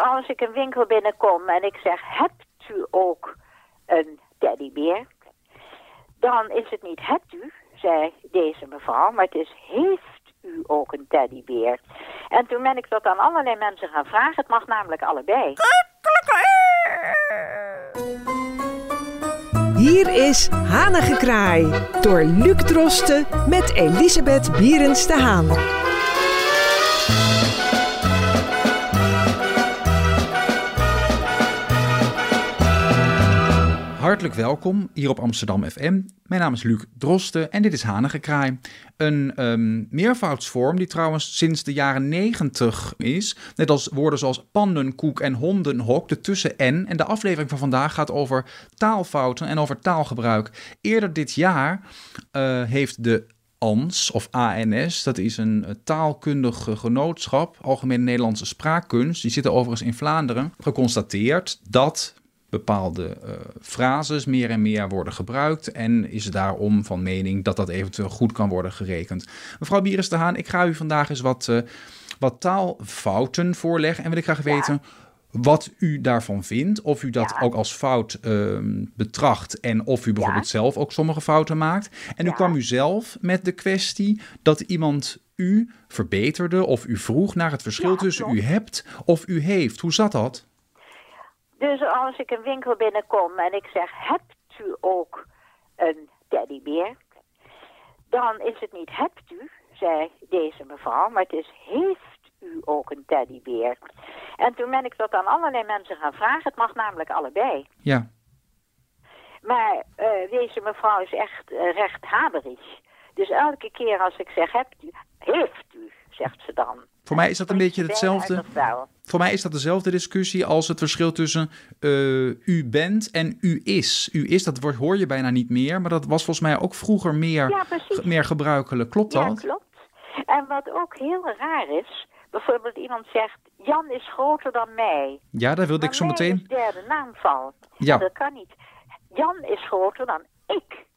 als ik een winkel binnenkom en ik zeg, hebt u ook een teddybeer? Dan is het niet hebt u, zei deze mevrouw, maar het is heeft u ook een teddybeer? En toen ben ik dat aan allerlei mensen gaan vragen. Het mag namelijk allebei. Hier is Hanengekraai door Luc Drosten met Elisabeth Bierens de Haan. Hartelijk welkom hier op Amsterdam FM. Mijn naam is Luc Drosten en dit is Hanengekraai. Een um, meervoudsvorm die trouwens sinds de jaren 90 is. Net als woorden zoals pandenkoek en hondenhok, de tussen-en. En de aflevering van vandaag gaat over taalfouten en over taalgebruik. Eerder dit jaar uh, heeft de ANS of ANS, dat is een taalkundig genootschap, Algemene Nederlandse Spraakkunst, die zitten overigens in Vlaanderen, geconstateerd dat bepaalde uh, frases meer en meer worden gebruikt en is daarom van mening dat dat eventueel goed kan worden gerekend. Mevrouw Bieres de Haan, ik ga u vandaag eens wat, uh, wat taalfouten voorleggen en wil ik graag weten wat u daarvan vindt, of u dat ook als fout uh, betracht en of u bijvoorbeeld zelf ook sommige fouten maakt. En nu kwam u zelf met de kwestie dat iemand u verbeterde of u vroeg naar het verschil tussen u hebt of u heeft. Hoe zat dat? Dus als ik een winkel binnenkom en ik zeg, hebt u ook een teddybeer? Dan is het niet hebt u, zei deze mevrouw, maar het is heeft u ook een teddybeer? En toen ben ik dat aan allerlei mensen gaan vragen. Het mag namelijk allebei. Ja. Maar uh, deze mevrouw is echt uh, recht haberig. Dus elke keer als ik zeg hebt u, heeft u, zegt ze dan. Voor mij is dat een beetje hetzelfde. Voor mij is dat dezelfde discussie als het verschil tussen uh, u bent en u is. U is, dat woord hoor je bijna niet meer, maar dat was volgens mij ook vroeger meer, ja, meer gebruikelijk. Klopt ja, dat? klopt. En wat ook heel raar is, bijvoorbeeld iemand zegt, Jan is groter dan mij. Ja, daar wilde maar ik zo meteen... is derde naamval. Ja. Dat kan niet. Jan is groter dan ik.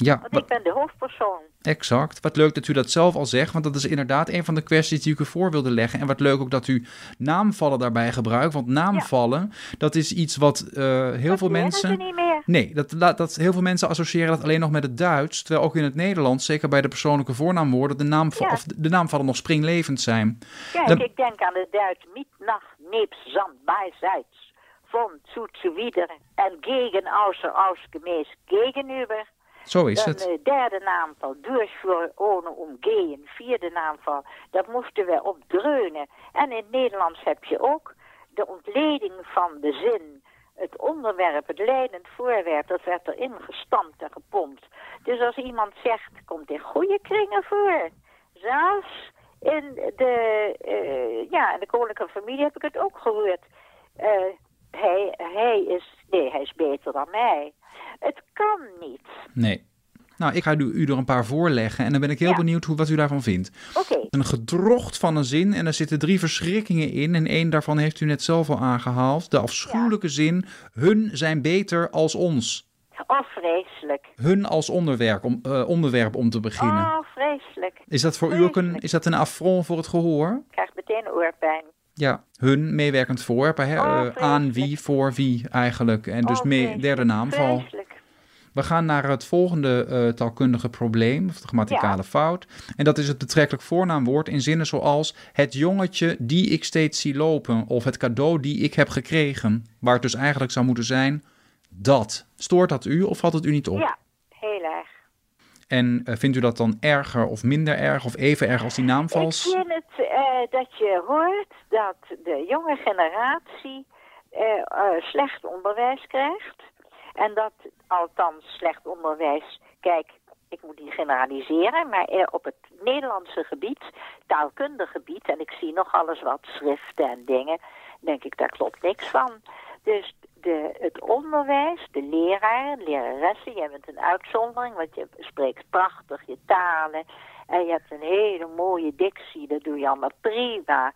Ja, Want ik ben de hoofdpersoon. Exact. Wat leuk dat u dat zelf al zegt, want dat is inderdaad een van de kwesties die ik u voor wilde leggen. En wat leuk ook dat u naamvallen daarbij gebruikt, want naamvallen, ja. dat is iets wat uh, heel dat veel mensen... niet meer. Nee, dat, dat, heel veel mensen associëren dat alleen nog met het Duits, terwijl ook in het Nederlands, zeker bij de persoonlijke voornaamwoorden, de, ja. of de naamvallen nog springlevend zijn. Kijk, Dan... ik denk aan de Duits niet nacht, neeps, zand, bijzijds, von, zu, zuwider en gegen, außer, ausgemäß, gegenüber. Zo is Dan, het. uh, derde naamval, durchvoer ohne omgehen. Vierde naamval, dat moesten we opdreunen. En in het Nederlands heb je ook de ontleding van de zin. Het onderwerp, het leidend voorwerp, dat werd erin gestampt en gepompt. Dus als iemand zegt, komt in goede kringen voor. Zelfs in de, uh, ja, in de koninklijke familie heb ik het ook gehoord. Uh, hij, hij is, nee, hij is beter dan mij. Het kan niet. Nee. Nou, ik ga u, u er een paar voorleggen en dan ben ik heel ja. benieuwd hoe, wat u daarvan vindt. Okay. Een gedrocht van een zin en er zitten drie verschrikkingen in. En één daarvan heeft u net zelf al aangehaald. De afschuwelijke ja. zin, hun zijn beter als ons. Oh, vreselijk. Hun als onderwerp om, uh, onderwerp om te beginnen. Oh, vreselijk. Is dat voor vreselijk. u ook een, is dat een affront voor het gehoor? Ik krijg meteen oorpijn. Ja, hun meewerkend voorwerp. Hè? Oh, uh, aan wie, voor wie eigenlijk. En dus oh, mee, derde naamval. Vreselijk. We gaan naar het volgende uh, taalkundige probleem, of de grammaticale ja. fout. En dat is het betrekkelijk voornaamwoord in zinnen zoals het jongetje die ik steeds zie lopen, of het cadeau die ik heb gekregen. Waar het dus eigenlijk zou moeten zijn dat. Stoort dat u of valt het u niet op? Ja. En uh, vindt u dat dan erger of minder erg of even erg als die naamvals? Ik vind het uh, dat je hoort dat de jonge generatie slecht onderwijs krijgt. En dat althans slecht onderwijs, kijk, ik moet niet generaliseren, maar op het Nederlandse gebied, taalkundig gebied, en ik zie nog alles wat schriften en dingen, denk ik, daar klopt niks van. Dus de, het onderwijs, de leraar, leraressen, jij bent een uitzondering, want je spreekt prachtig je talen en je hebt een hele mooie dictie, dat doe je allemaal prima.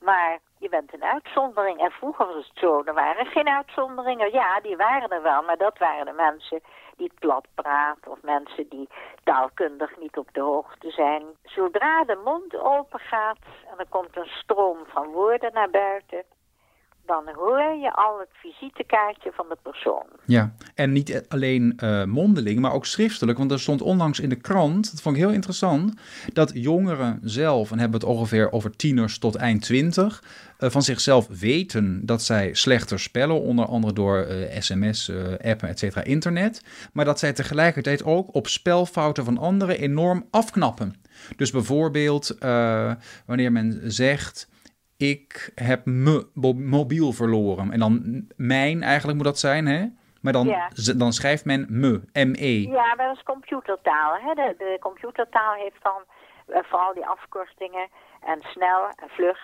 Maar je bent een uitzondering. En vroeger was het zo, er waren geen uitzonderingen. Ja, die waren er wel, maar dat waren de mensen die plat praten of mensen die taalkundig niet op de hoogte zijn. Zodra de mond open gaat en er komt een stroom van woorden naar buiten, dan hoor je al het visitekaartje van de persoon. Ja, en niet alleen uh, mondeling, maar ook schriftelijk. Want er stond onlangs in de krant, dat vond ik heel interessant, dat jongeren zelf, en hebben het ongeveer over tieners tot eind twintig, uh, van zichzelf weten dat zij slechter spellen, onder andere door sms, appen, et cetera, internet. Maar dat zij tegelijkertijd ook op spelfouten van anderen enorm afknappen. Dus bijvoorbeeld wanneer men zegt ik heb me mobiel verloren. En dan mijn eigenlijk moet dat zijn, hè? Maar dan, dan schrijft men me, M-E. Ja, maar dat is computertaal. Hè? De, de computertaal heeft dan uh, vooral die afkortingen en snel en vlug.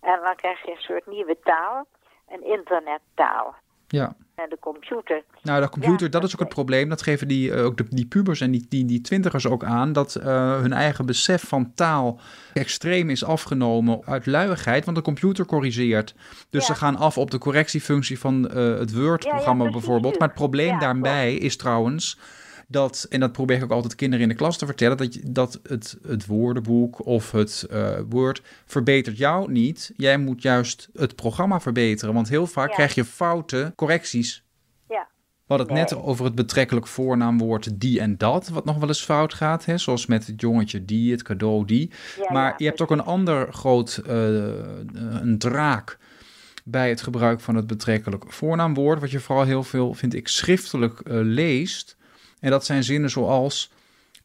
En dan krijg je een soort nieuwe taal, een internettaal. Ja. En de computer. Nou, de computer, dat, is ook het probleem. Dat geven die, uh, ook de, die pubers en die, die, die twintigers ook aan. Dat uh, hun eigen besef van taal extreem is afgenomen uit luiigheid. Want de computer corrigeert. Dus ze gaan af op de correctiefunctie van uh, het Word-programma ja, bijvoorbeeld. Maar het probleem daarbij is trouwens dat, en dat probeer ik ook altijd kinderen in de klas te vertellen, dat, je, dat het, het woordenboek of het uh, Word verbetert jou niet. Jij moet juist het programma verbeteren, want heel vaak krijg je foute correcties. Ja. We hadden het net over het betrekkelijk voornaamwoord die en dat, wat nog wel eens fout gaat. Hè? Zoals met het jongetje die, het cadeau die. maar je hebt ook een ander groot, uh, een draak bij het gebruik van het betrekkelijk voornaamwoord, wat je vooral heel veel, vind ik, schriftelijk uh, leest. En dat zijn zinnen zoals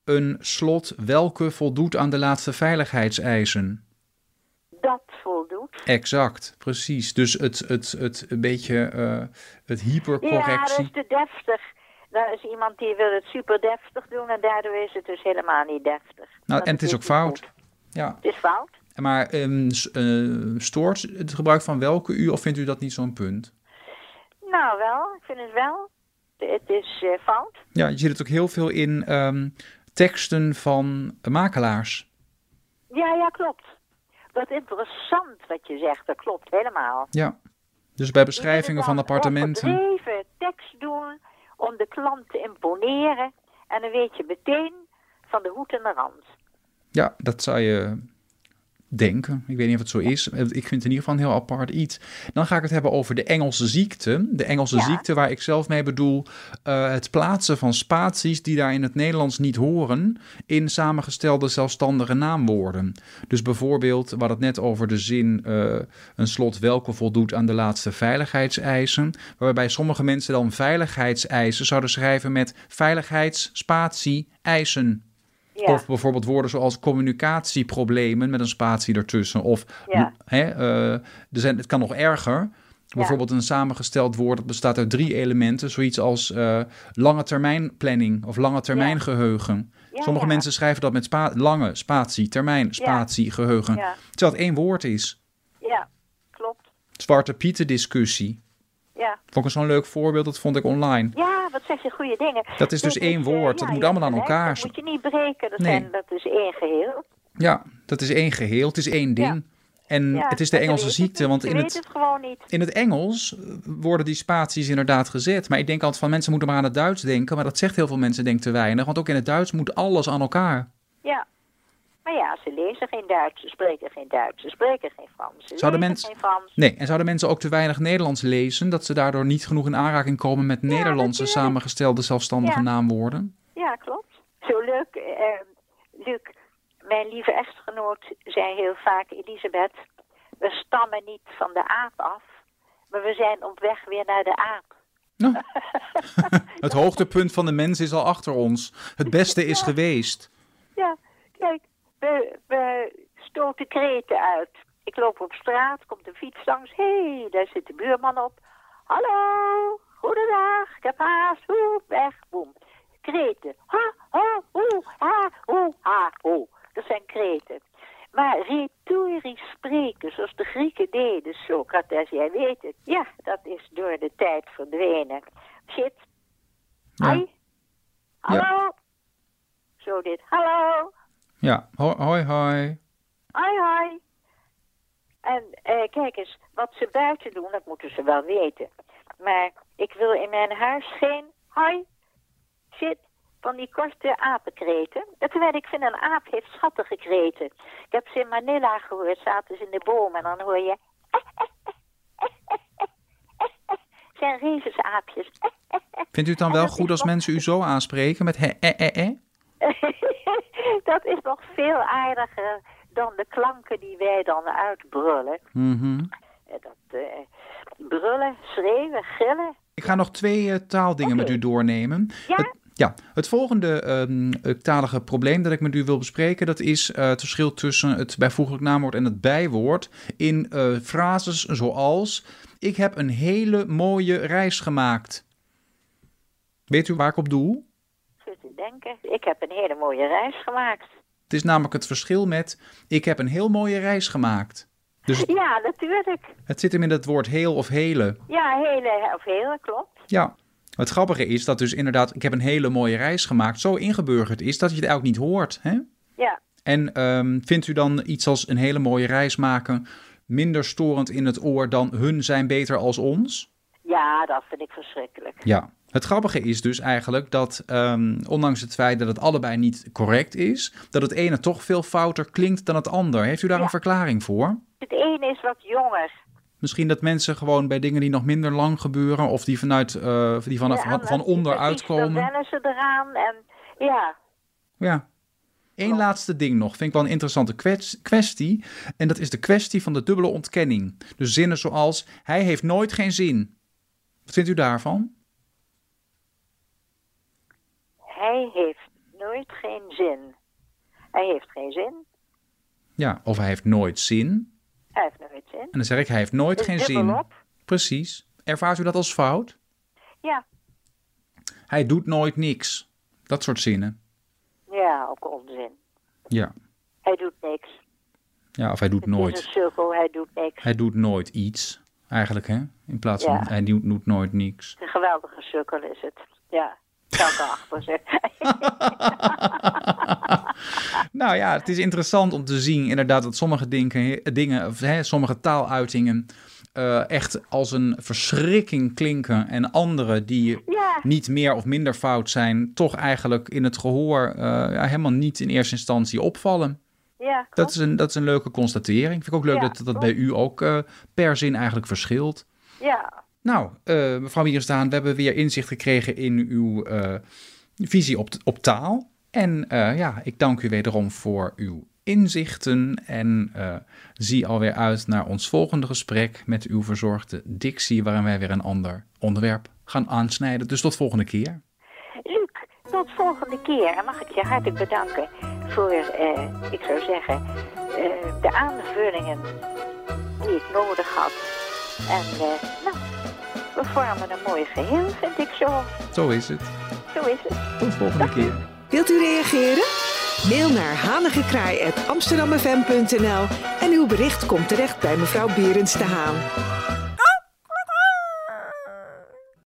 een slot welke voldoet aan de laatste veiligheidseisen. Dat voldoet. Exact, precies. Dus het, het, het een beetje uh, het hypercorrectie. Ja, dat is te deftig. Er is iemand die wil het super deftig doen en daardoor is het dus helemaal niet deftig. Nou, en het is ook fout. Ja. Het is fout. Maar um, uh, stoort het gebruik van welke u of vindt u dat niet zo'n punt? Nou wel, ik vind het wel het is uh, fout. Ja, je ziet het ook heel veel in um, teksten van makelaars. Ja, ja, klopt. Wat interessant wat je zegt, dat klopt helemaal. Ja, dus bij beschrijvingen van appartementen. Even tekst doen om de klant te imponeren. En dan weet je meteen van de hoed en de rand. Ja, dat zou je denken. Ik weet niet of het zo is. Ik vind het in ieder geval een heel apart iets. Dan ga ik het hebben over de Engelse ziekte. De Engelse ziekte waar ik zelf mee bedoel uh, het plaatsen van spaties die daar in het Nederlands niet horen in samengestelde zelfstandige naamwoorden. Dus bijvoorbeeld, we hadden het net over de zin uh, een slot welke voldoet aan de laatste veiligheidseisen. Waarbij sommige mensen dan veiligheidseisen zouden schrijven met veiligheidsspatie eisen. Of bijvoorbeeld woorden zoals communicatieproblemen met een spatie ertussen. Of hè, uh, er zijn, het kan nog erger. Bijvoorbeeld een samengesteld woord dat bestaat uit drie elementen. Zoiets als uh, lange termijn planning of lange termijn geheugen. Sommige mensen schrijven dat met spa lange spatie, termijn, spatie, geheugen. Terwijl het één woord is. Ja, klopt. Zwarte Pieten discussie. Ja. Vond ik zo'n leuk voorbeeld, dat vond ik online. Ja, wat zeg je goede dingen. Dat is dus één woord, dat moet allemaal aan elkaar. Dat moet je niet breken, dat, zijn, dat is één geheel. Ja, dat is één geheel, het is één ding. En het is de Engelse ziekte, want in het, het in het Engels worden die spaties inderdaad gezet. Maar ik denk altijd van mensen moeten maar aan het Duits denken, maar dat zegt heel veel mensen denk te weinig, want ook in het Duits moet alles aan elkaar. Ja, maar ja, ze lezen geen Duits, ze spreken geen Duits, ze spreken geen Frans. Ze zouden mensen, geen Frans. Nee, en zouden mensen ook te weinig Nederlands lezen, dat ze daardoor niet genoeg in aanraking komen met Nederlandse samengestelde zelfstandige naamwoorden? Ja, klopt. Zo leuk, uh, Luc, mijn lieve echtgenoot zei heel vaak, Elisabeth, we stammen niet van de aap af, maar we zijn op weg weer naar de aap. Nou, het hoogtepunt van de mens is al achter ons. Het beste is geweest. Ja, kijk, we, we stoten kreten uit. Ik loop op straat, komt een fiets langs. Hé, hey, daar zit de buurman op. Hallo, goedendag, ik heb haast. Hoe, weg, boem. Kreten. Ha, ha, hoe, ha, hoe, ha, hoe. Dat zijn kreten. Maar retorisch spreken, zoals de Grieken deden, Socrates, jij weet het. Ja, dat is door de tijd verdwenen. Shit. Hoi. Hallo. Ja. Zo dit. Hallo. Ja, hoi hoi. Hoi hoi. En eh, kijk eens, wat ze buiten doen, dat moeten ze wel weten. Maar ik wil in mijn huis geen hoi, zit, van die korte apenkreten. Terwijl ik vind een aap heeft schattige kreten. Ik heb ze in Manila gehoord, zaten ze in de boom en dan hoor je... zijn revensaapjes. Vindt u het dan wel goed als mensen u zo aanspreken met he, eh, eh, eh? dat is nog veel aardiger dan de klanken die wij dan uitbrullen. Eh, Dat eh, brullen, schreeuwen, gillen. Ik ga nog twee eh, taaldingen met u doornemen. Ja? Het, ja, het volgende eh, talige probleem dat ik met u wil bespreken, dat is het verschil tussen het bijvoeglijk naamwoord en het bijwoord in frases zoals ik heb een hele mooie reis gemaakt. Weet u waar ik op doel? Denken. Ik heb een hele mooie reis gemaakt. Het is namelijk het verschil met ik heb een heel mooie reis gemaakt. Dus Ja, natuurlijk. het zit hem in het woord heel of hele. Ja, hele of hele, klopt. Ja. Het grappige is dat dus inderdaad, ik heb een hele mooie reis gemaakt, zo ingeburgerd is dat je het eigenlijk niet hoort. Hè? Ja. En ehm, vindt u dan iets als een hele mooie reis maken minder storend in het oor dan hun zijn beter als ons? Ja, dat vind ik verschrikkelijk. Ja. Het grappige is dus eigenlijk dat, ehm, ondanks het feit dat het allebei niet correct is, dat het ene toch veel fouter klinkt dan het ander. Heeft u daar Ja. een verklaring voor? Het ene is wat jonger. Misschien dat mensen gewoon bij dingen die nog minder lang gebeuren, of die vanuit uh, die Ja, van, van dat- onderuit precies, Dan komen. wennen ze eraan en ja. Ja. Eén laatste ding nog, vind ik wel een interessante kwestie. En dat is de kwestie van de dubbele ontkenning. Dus zinnen zoals, hij heeft nooit geen zin. Wat vindt u daarvan? Hij heeft nooit geen zin. Hij heeft geen zin. Ja, of hij heeft nooit zin. Hij heeft nooit zin. En dan zeg ik, hij heeft nooit Dus geen zin. Precies. Ervaart u dat als fout? Ja. Hij doet nooit niks. Dat soort zinnen. Ja, ook onzin. Ja. Hij doet niks. Ja, of hij doet Het is nooit. een cirkel, hij doet niks. Hij doet nooit iets. Eigenlijk, hè? In plaats van Ja. hij doet, nooit niks. Een geweldige sukkel is het. Ja, ik. Nou ja, het is interessant om te zien inderdaad dat sommige dingen, dingen of, hè, sommige taaluitingen eh, echt als een verschrikking klinken en andere die Ja, niet meer of minder fout zijn, toch eigenlijk in het gehoor eh, ja, helemaal niet in eerste instantie opvallen. ja, Dat is een, dat is een leuke constatering. Vind ik ook leuk Ja, dat dat klopt. bij u ook eh, per zin eigenlijk verschilt. Ja, Nou, eh, mevrouw Wierenstaan, we hebben weer inzicht gekregen in uw eh, visie op, op taal. En eh, ja, ik dank u wederom voor uw inzichten en zie alweer uit naar ons volgende gesprek met uw verzorgde dictie, waarin wij weer een ander onderwerp gaan aansnijden. Dus tot volgende keer. Luc, tot volgende keer. En mag ik je hartelijk bedanken voor, ik zou zeggen, de aanvullingen die ik nodig had. En nou, we vormen een mooi geheel, vind ik zo. Zo is het. Zo is het. Tot volgende keer. Wilt u reageren? Mail naar hanigekraai.amsterdamfm.nl en uw bericht komt terecht bij mevrouw Berends de Haan.